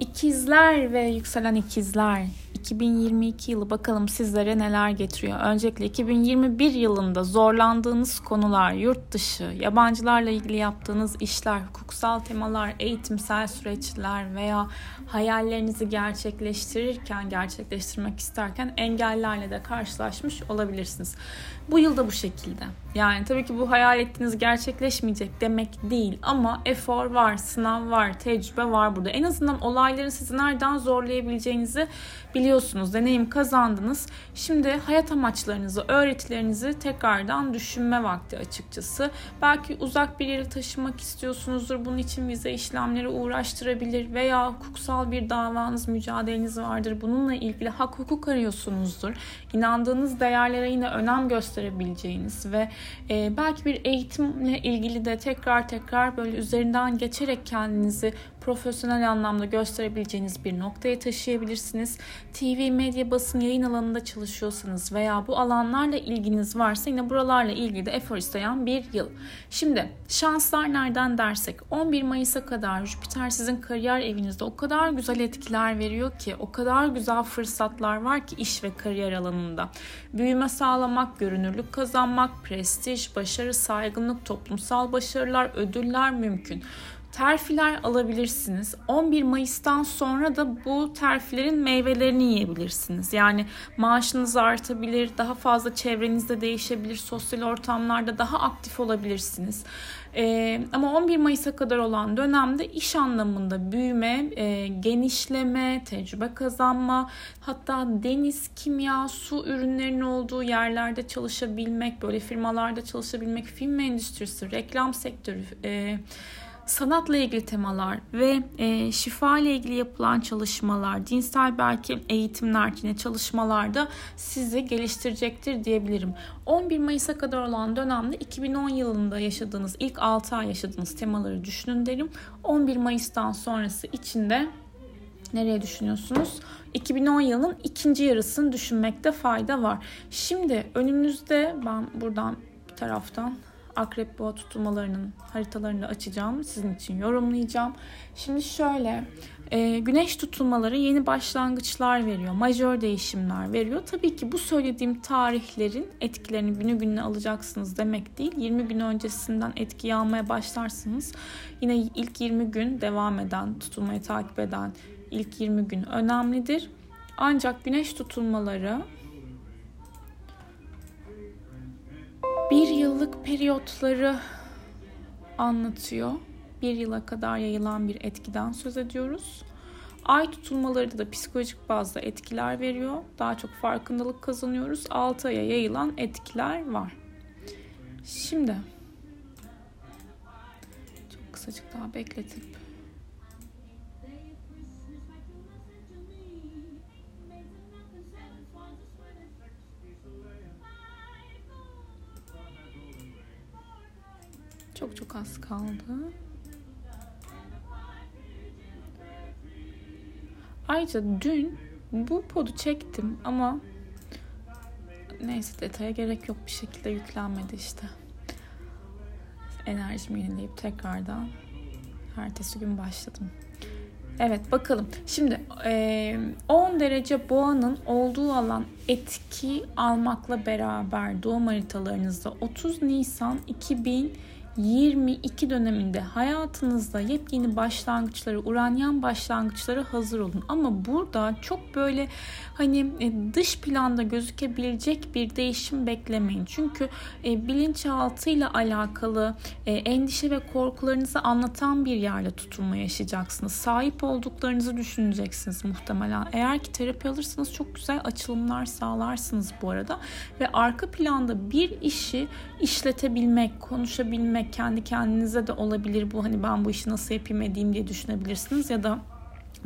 İkizler ve yükselen ikizler 2022 yılı bakalım sizlere neler getiriyor. Öncelikle 2021 yılında zorlandığınız konular, yurt dışı, yabancılarla ilgili yaptığınız işler, hukuksal temalar, eğitimsel süreçler veya hayallerinizi gerçekleştirirken, gerçekleştirmek isterken engellerle de karşılaşmış olabilirsiniz. Bu yıl da bu şekilde. Yani tabii ki bu hayal ettiğiniz gerçekleşmeyecek demek değil ama efor var, sınav var, tecrübe var burada. En azından olayların sizi nereden zorlayabileceğinizi biliyorsunuz. Deneyim kazandınız. Şimdi hayat amaçlarınızı, öğretilerinizi tekrardan düşünme vakti açıkçası. Belki uzak bir yere taşımak istiyorsunuzdur. Bunun için vize işlemleri uğraştırabilir veya hukuksal bir davanız, mücadeleniz vardır. Bununla ilgili hak hukuk arıyorsunuzdur. İnandığınız değerlere yine önem gösterebileceğiniz ve e, belki bir eğitimle ilgili de tekrar tekrar böyle üzerinden geçerek kendinizi profesyonel anlamda gösterebileceğiniz bir noktaya taşıyabilirsiniz. TV, medya, basın, yayın alanında çalışıyorsanız veya bu alanlarla ilginiz varsa yine buralarla ilgili de efor isteyen bir yıl. Şimdi şanslar nereden dersek 11 Mayıs'a kadar Jüpiter sizin kariyer evinizde o kadar güzel etkiler veriyor ki o kadar güzel fırsatlar var ki iş ve kariyer alanında. Büyüme sağlamak, görünürlük kazanmak, prestij, başarı, saygınlık, toplumsal başarılar, ödüller mümkün terfiler alabilirsiniz. 11 Mayıs'tan sonra da bu terfilerin meyvelerini yiyebilirsiniz. Yani maaşınız artabilir, daha fazla çevrenizde değişebilir, sosyal ortamlarda daha aktif olabilirsiniz. Ee, ama 11 Mayıs'a kadar olan dönemde iş anlamında büyüme, e, genişleme, tecrübe kazanma, hatta deniz, kimya, su ürünlerinin olduğu yerlerde çalışabilmek, böyle firmalarda çalışabilmek, film endüstrisi, reklam sektörü, e, sanatla ilgili temalar ve e, şifa ile ilgili yapılan çalışmalar, dinsel belki eğitimler yine çalışmalarda sizi geliştirecektir diyebilirim. 11 Mayıs'a kadar olan dönemde 2010 yılında yaşadığınız ilk 6 ay yaşadığınız temaları düşünün derim. 11 Mayıs'tan sonrası içinde nereye düşünüyorsunuz? 2010 yılının ikinci yarısını düşünmekte fayda var. Şimdi önümüzde ben buradan bir taraftan akrep boğa tutulmalarının haritalarını da açacağım. Sizin için yorumlayacağım. Şimdi şöyle e, güneş tutulmaları yeni başlangıçlar veriyor. Majör değişimler veriyor. Tabii ki bu söylediğim tarihlerin etkilerini günü gününe alacaksınız demek değil. 20 gün öncesinden etki almaya başlarsınız. Yine ilk 20 gün devam eden, tutulmayı takip eden ilk 20 gün önemlidir. Ancak güneş tutulmaları yıllık periyotları anlatıyor. Bir yıla kadar yayılan bir etkiden söz ediyoruz. Ay tutulmaları da psikolojik bazda etkiler veriyor. Daha çok farkındalık kazanıyoruz. 6 aya yayılan etkiler var. Şimdi çok kısacık daha bekletip Az kaldı. Ayrıca dün bu podu çektim ama neyse detaya gerek yok bir şekilde yüklenmedi işte. Enerjimi yenileyip tekrardan ertesi gün başladım. Evet bakalım. Şimdi 10 derece boğanın olduğu alan etki almakla beraber doğum haritalarınızda 30 Nisan 2000 22 döneminde hayatınızda yepyeni başlangıçları, uranyan başlangıçları hazır olun. Ama burada çok böyle hani e, dış planda gözükebilecek bir değişim beklemeyin. Çünkü e, bilinçaltıyla alakalı e, endişe ve korkularınızı anlatan bir yerle tutulma yaşayacaksınız. Sahip olduklarınızı düşüneceksiniz muhtemelen. Eğer ki terapi alırsanız çok güzel açılımlar sağlarsınız bu arada. Ve arka planda bir işi işletebilmek, konuşabilmek, kendi kendinize de olabilir bu hani ben bu işi nasıl yapayım edeyim diye düşünebilirsiniz ya da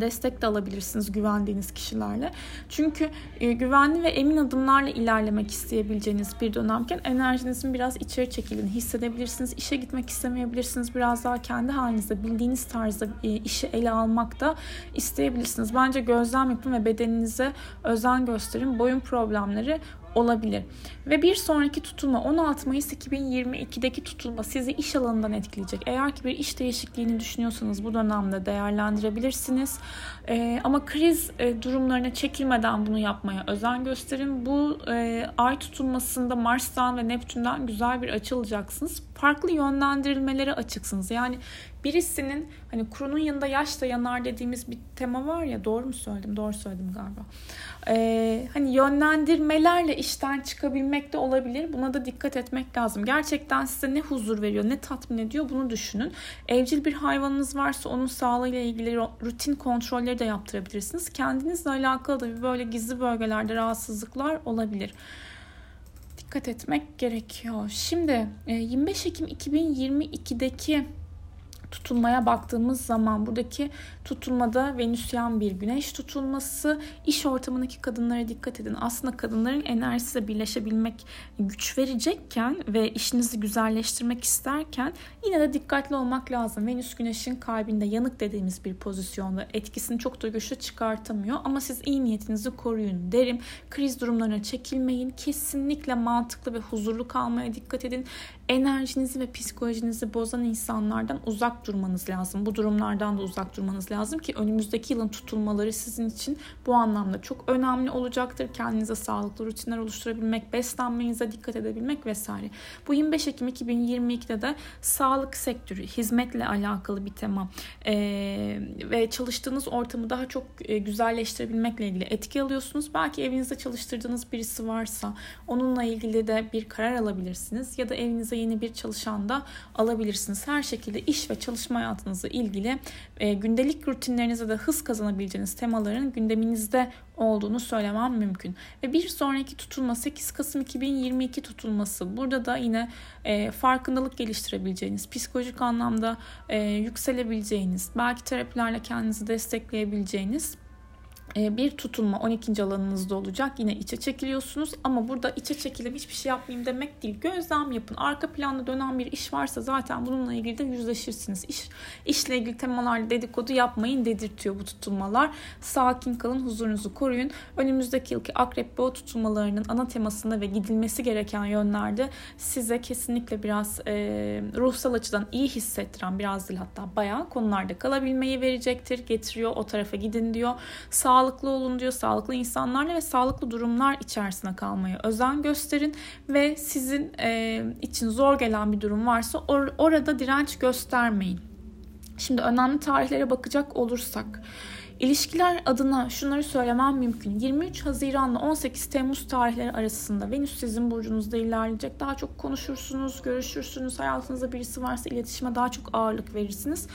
destek de alabilirsiniz güvendiğiniz kişilerle. Çünkü e, güvenli ve emin adımlarla ilerlemek isteyebileceğiniz bir dönemken enerjinizin biraz içeri çekildiğini hissedebilirsiniz. İşe gitmek istemeyebilirsiniz. Biraz daha kendi halinizde bildiğiniz tarzda e, işi ele almak da isteyebilirsiniz. Bence gözlem yapın ve bedeninize özen gösterin. Boyun problemleri olabilir. Ve bir sonraki tutulma 16 Mayıs 2022'deki tutulma sizi iş alanından etkileyecek. Eğer ki bir iş değişikliğini düşünüyorsanız bu dönemde değerlendirebilirsiniz. E, ama kriz e, durumlarına çekilmeden bunu yapmaya özen gösterin. Bu e, ay tutulmasında Mars'tan ve Neptün'den güzel bir açı alacaksınız. Farklı yönlendirilmelere açıksınız. Yani birisinin hani kurunun yanında yaş da yanar dediğimiz bir tema var ya doğru mu söyledim? Doğru söyledim galiba. Ee, hani yönlendirmelerle işten çıkabilmek de olabilir. Buna da dikkat etmek lazım. Gerçekten size ne huzur veriyor, ne tatmin ediyor bunu düşünün. Evcil bir hayvanınız varsa onun sağlığıyla ilgili rutin kontrolleri de yaptırabilirsiniz. Kendinizle alakalı da böyle gizli bölgelerde rahatsızlıklar olabilir dikkat etmek gerekiyor. Şimdi 25 e, Ekim 2022'deki tutulmaya baktığımız zaman buradaki tutulmada Venüsyen bir güneş tutulması iş ortamındaki kadınlara dikkat edin. Aslında kadınların enerjisiyle birleşebilmek güç verecekken ve işinizi güzelleştirmek isterken yine de dikkatli olmak lazım. Venüs güneşin kalbinde yanık dediğimiz bir pozisyonda etkisini çok da güçlü çıkartamıyor ama siz iyi niyetinizi koruyun derim. Kriz durumlarına çekilmeyin. Kesinlikle mantıklı ve huzurlu kalmaya dikkat edin. Enerjinizi ve psikolojinizi bozan insanlardan uzak durmanız lazım. Bu durumlardan da uzak durmanız lazım ki önümüzdeki yılın tutulmaları sizin için bu anlamda çok önemli olacaktır. Kendinize sağlıklı rutinler oluşturabilmek, beslenmenize dikkat edebilmek vesaire. Bu 25 Ekim 2022'de de sağlık sektörü, hizmetle alakalı bir tema ee, ve çalıştığınız ortamı daha çok e, güzelleştirebilmekle ilgili etki alıyorsunuz. Belki evinizde çalıştırdığınız birisi varsa onunla ilgili de bir karar alabilirsiniz ya da evinize yeni bir çalışan da alabilirsiniz. Her şekilde iş ve çalışma hayatınızla ilgili e, gündelik rutinlerinize de hız kazanabileceğiniz temaların gündeminizde olduğunu söylemem mümkün. Ve bir sonraki tutulma 8 Kasım 2022 tutulması. Burada da yine e, farkındalık geliştirebileceğiniz, psikolojik anlamda e, yükselebileceğiniz, belki terapilerle kendinizi destekleyebileceğiniz bir tutulma 12. alanınızda olacak. Yine içe çekiliyorsunuz ama burada içe çekilip hiçbir şey yapmayayım demek değil. Gözlem yapın. Arka planda dönen bir iş varsa zaten bununla ilgili de yüzleşirsiniz. İş, işle ilgili temalarla dedikodu yapmayın dedirtiyor bu tutulmalar. Sakin kalın, huzurunuzu koruyun. Önümüzdeki yılki akrep boğa tutulmalarının ana temasında ve gidilmesi gereken yönlerde size kesinlikle biraz e, ruhsal açıdan iyi hissettiren biraz değil hatta bayağı konularda kalabilmeyi verecektir. Getiriyor o tarafa gidin diyor. Sağlık sağlıklı olun diyor. Sağlıklı insanlarla ve sağlıklı durumlar içerisine kalmaya özen gösterin ve sizin e, için zor gelen bir durum varsa or- orada direnç göstermeyin. Şimdi önemli tarihlere bakacak olursak İlişkiler adına şunları söylemem mümkün. 23 Haziran ile 18 Temmuz tarihleri arasında Venüs sizin burcunuzda ilerleyecek. Daha çok konuşursunuz, görüşürsünüz. Hayatınızda birisi varsa iletişime daha çok ağırlık verirsiniz.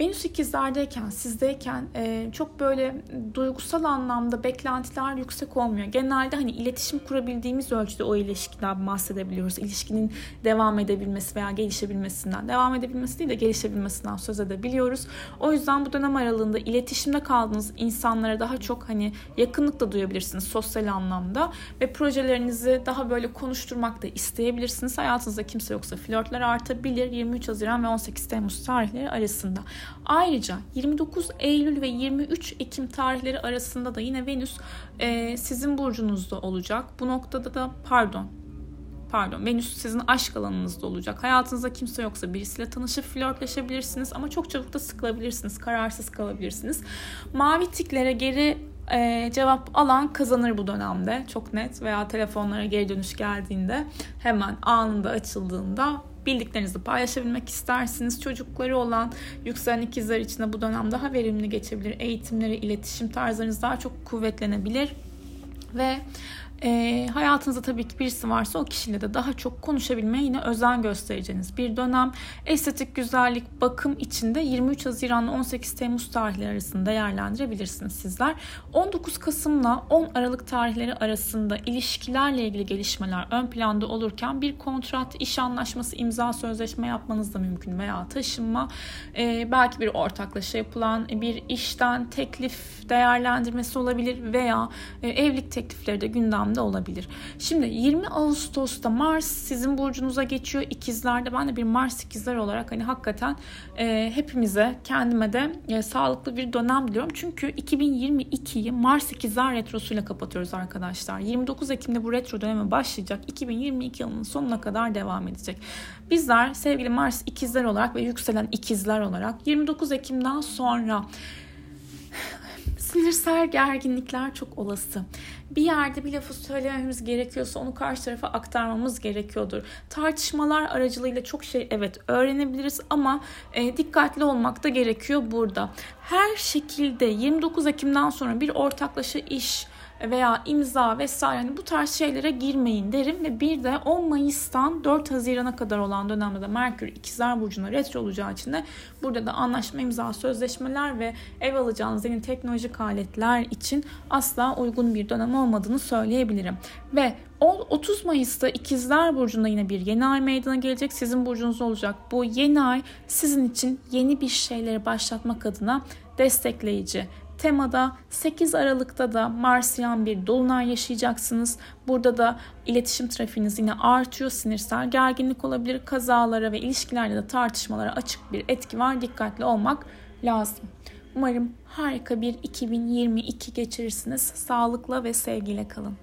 Venüs ikizlerdeyken, sizdeyken e, çok böyle duygusal anlamda beklentiler yüksek olmuyor. Genelde hani iletişim kurabildiğimiz ölçüde o ilişkiden bahsedebiliyoruz. İlişkinin devam edebilmesi veya gelişebilmesinden, devam edebilmesi değil de gelişebilmesinden söz edebiliyoruz. O yüzden bu dönem aralığında iletişimde kaldığınız insanlara daha çok hani yakınlık da duyabilirsiniz sosyal anlamda ve projelerinizi daha böyle konuşturmak da isteyebilirsiniz. Hayatınızda kimse yoksa flörtler artabilir 23 Haziran ve 18 Temmuz tarihleri arasında. Ayrıca 29 Eylül ve 23 Ekim tarihleri arasında da yine Venüs e, sizin burcunuzda olacak. Bu noktada da pardon pardon Venüs sizin aşk alanınızda olacak. Hayatınızda kimse yoksa birisiyle tanışıp flörtleşebilirsiniz ama çok çabuk da sıkılabilirsiniz, kararsız kalabilirsiniz. Mavi tiklere geri e, cevap alan kazanır bu dönemde çok net veya telefonlara geri dönüş geldiğinde hemen anında açıldığında bildiklerinizi paylaşabilmek istersiniz. Çocukları olan yükselen ikizler için de bu dönem daha verimli geçebilir. Eğitimleri, iletişim tarzlarınız daha çok kuvvetlenebilir. Ve e, hayatınızda tabii ki birisi varsa o kişiyle de daha çok konuşabilmeye yine özen göstereceğiniz bir dönem. Estetik güzellik bakım içinde 23 Haziran 18 Temmuz tarihleri arasında değerlendirebilirsiniz sizler. 19 Kasım'la 10 Aralık tarihleri arasında ilişkilerle ilgili gelişmeler ön planda olurken bir kontrat, iş anlaşması, imza sözleşme yapmanız da mümkün veya taşınma, e, belki bir ortaklaşa yapılan bir işten teklif değerlendirmesi olabilir veya e, evlilik teklifleri de gündem dönemde olabilir. Şimdi 20 Ağustos'ta Mars sizin burcunuza geçiyor. İkizlerde ben de bir Mars ikizler olarak hani hakikaten e, hepimize kendime de e, sağlıklı bir dönem diliyorum. Çünkü 2022'yi Mars ikizler retrosuyla kapatıyoruz arkadaşlar. 29 Ekim'de bu retro dönemi başlayacak. 2022 yılının sonuna kadar devam edecek. Bizler sevgili Mars ikizler olarak ve yükselen ikizler olarak 29 Ekim'den sonra sinirsel gerginlikler çok olası. Bir yerde bir lafı söylememiz gerekiyorsa onu karşı tarafa aktarmamız gerekiyordur. Tartışmalar aracılığıyla çok şey evet öğrenebiliriz ama e, dikkatli olmak da gerekiyor burada. Her şekilde 29 Ekim'den sonra bir ortaklaşa iş, veya imza vesaire hani bu tarz şeylere girmeyin derim ve bir de 10 Mayıs'tan 4 Haziran'a kadar olan dönemde de Merkür ikizler burcuna retro olacağı için de burada da anlaşma imza sözleşmeler ve ev alacağınız yeni teknolojik aletler için asla uygun bir dönem olmadığını söyleyebilirim. Ve 30 Mayıs'ta İkizler Burcu'nda yine bir yeni ay meydana gelecek. Sizin burcunuz olacak. Bu yeni ay sizin için yeni bir şeyleri başlatmak adına destekleyici, temada 8 Aralık'ta da Marsiyan bir dolunay yaşayacaksınız. Burada da iletişim trafiğiniz yine artıyor. Sinirsel gerginlik olabilir. Kazalara ve ilişkilerde de tartışmalara açık bir etki var. Dikkatli olmak lazım. Umarım harika bir 2022 geçirirsiniz. Sağlıkla ve sevgiyle kalın.